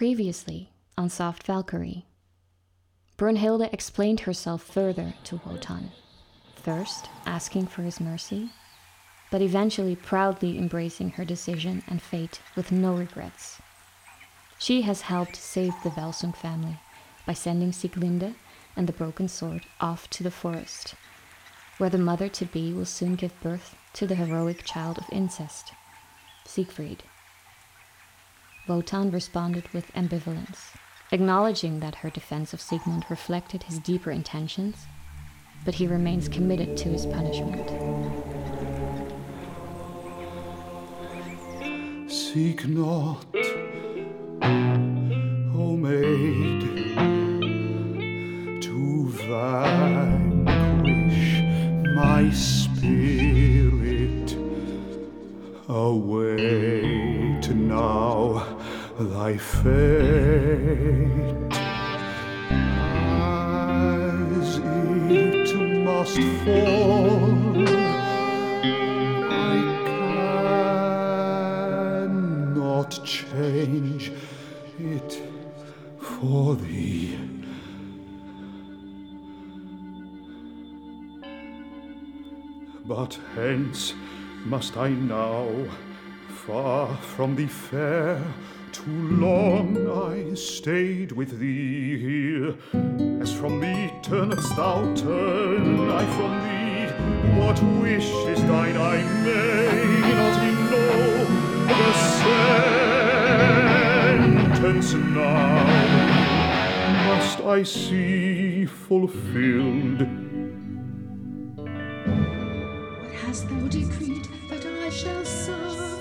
Previously on Soft Valkyrie, Brunhilde explained herself further to Wotan, first asking for his mercy, but eventually proudly embracing her decision and fate with no regrets. She has helped save the Velsung family by sending Sieglinde and the broken sword off to the forest, where the mother to be will soon give birth to the heroic child of incest, Siegfried. Wotan responded with ambivalence, acknowledging that her defense of Siegmund reflected his deeper intentions, but he remains committed to his punishment. Seek not, fate. As it must fall, I cannot change it for thee. But hence must I now, far from thee fair, too long I stayed with thee here. As from me turnest thou, turn I from thee. What wish is thine I may not know the sentence now. Must I see fulfilled? What hast thou decreed that I shall suffer?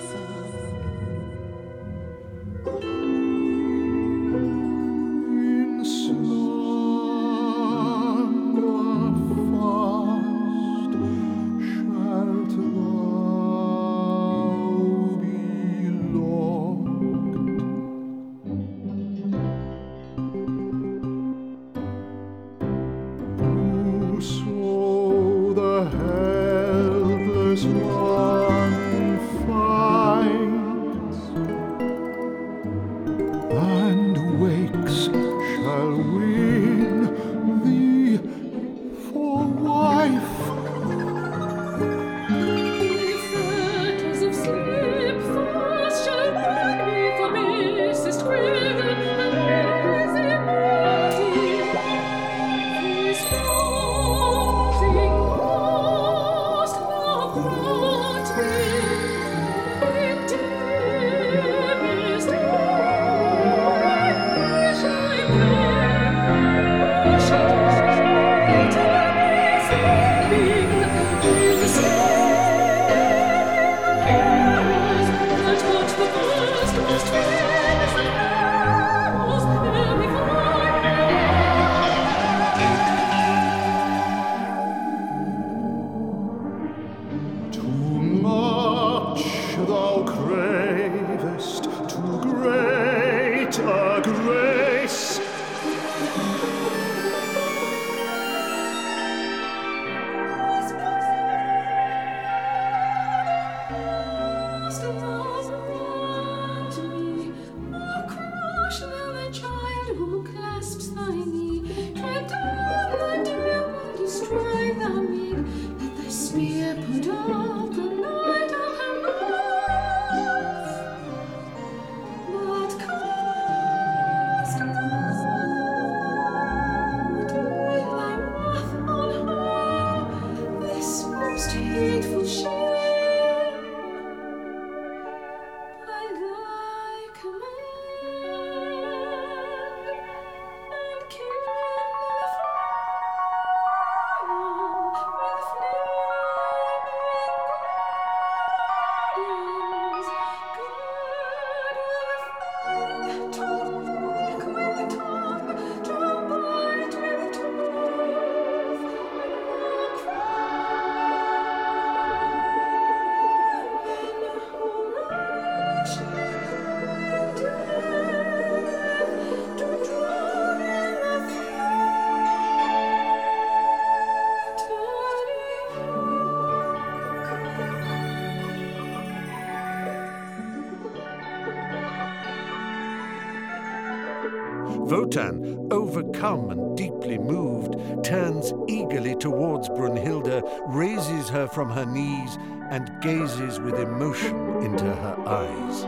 Wotan, overcome and deeply moved, turns eagerly towards Brunhilde, raises her from her knees, and gazes with emotion into her eyes.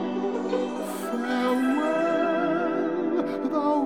Farewell, thou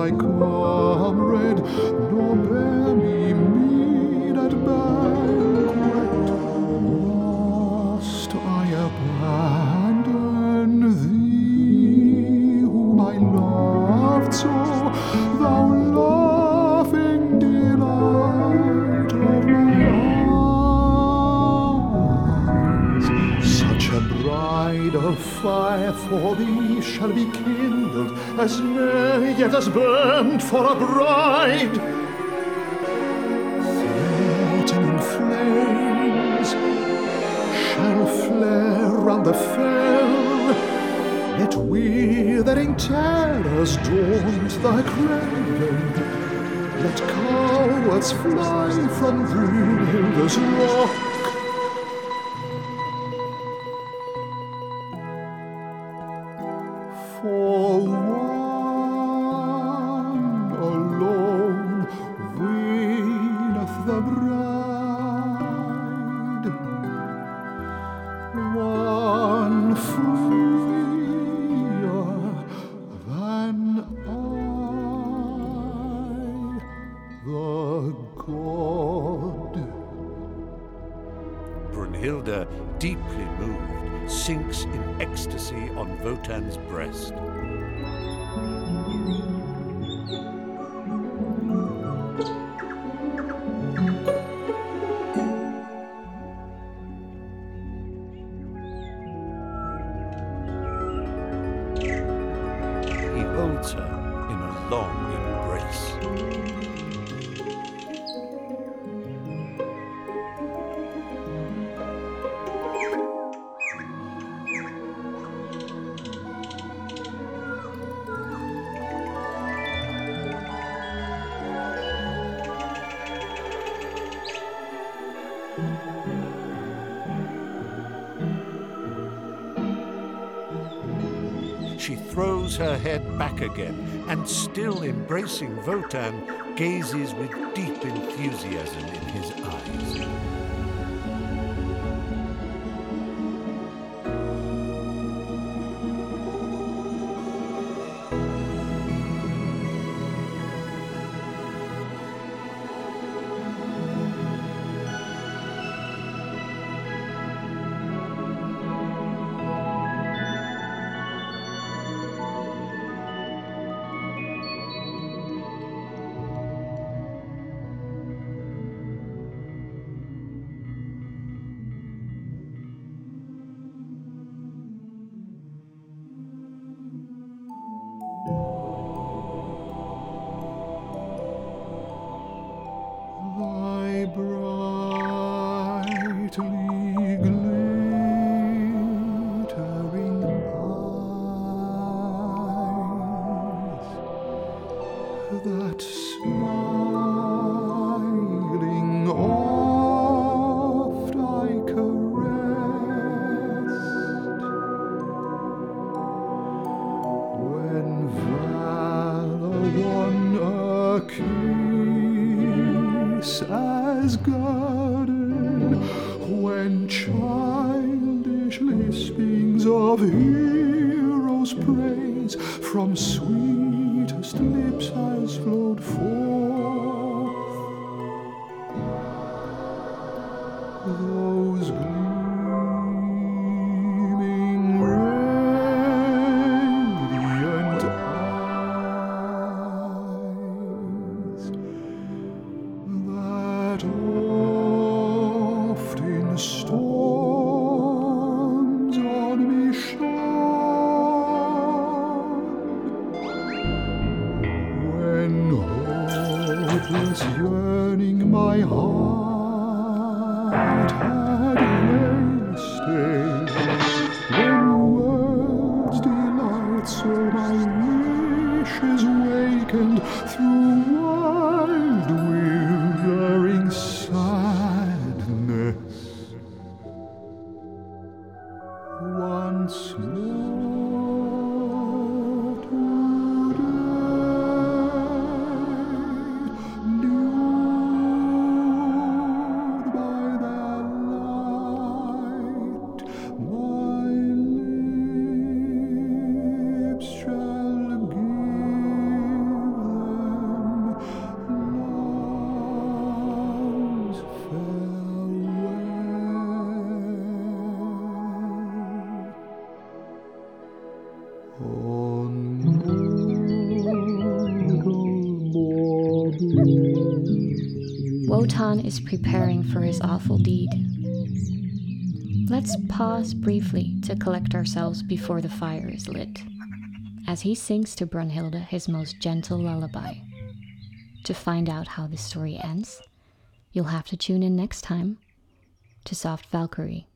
ride as yet has burned for a bride. Floating in flames, shall flare round the fell. Yet withering terrors daunt thy cradle. Let cowards fly from Brunhilde's rock. Brunhilde, deeply moved, sinks in ecstasy on Wotan's breast. Throws her head back again and, still embracing Wotan, gazes with deep enthusiasm in his eyes. Won a kiss as guarded, when childish lispings of heroes' praise from sweetest lips has flowed forth. those yearning my heart Wotan is preparing for his awful deed. Let's pause briefly to collect ourselves before the fire is lit, as he sings to Brunhilde his most gentle lullaby. To find out how this story ends, you'll have to tune in next time to Soft Valkyrie.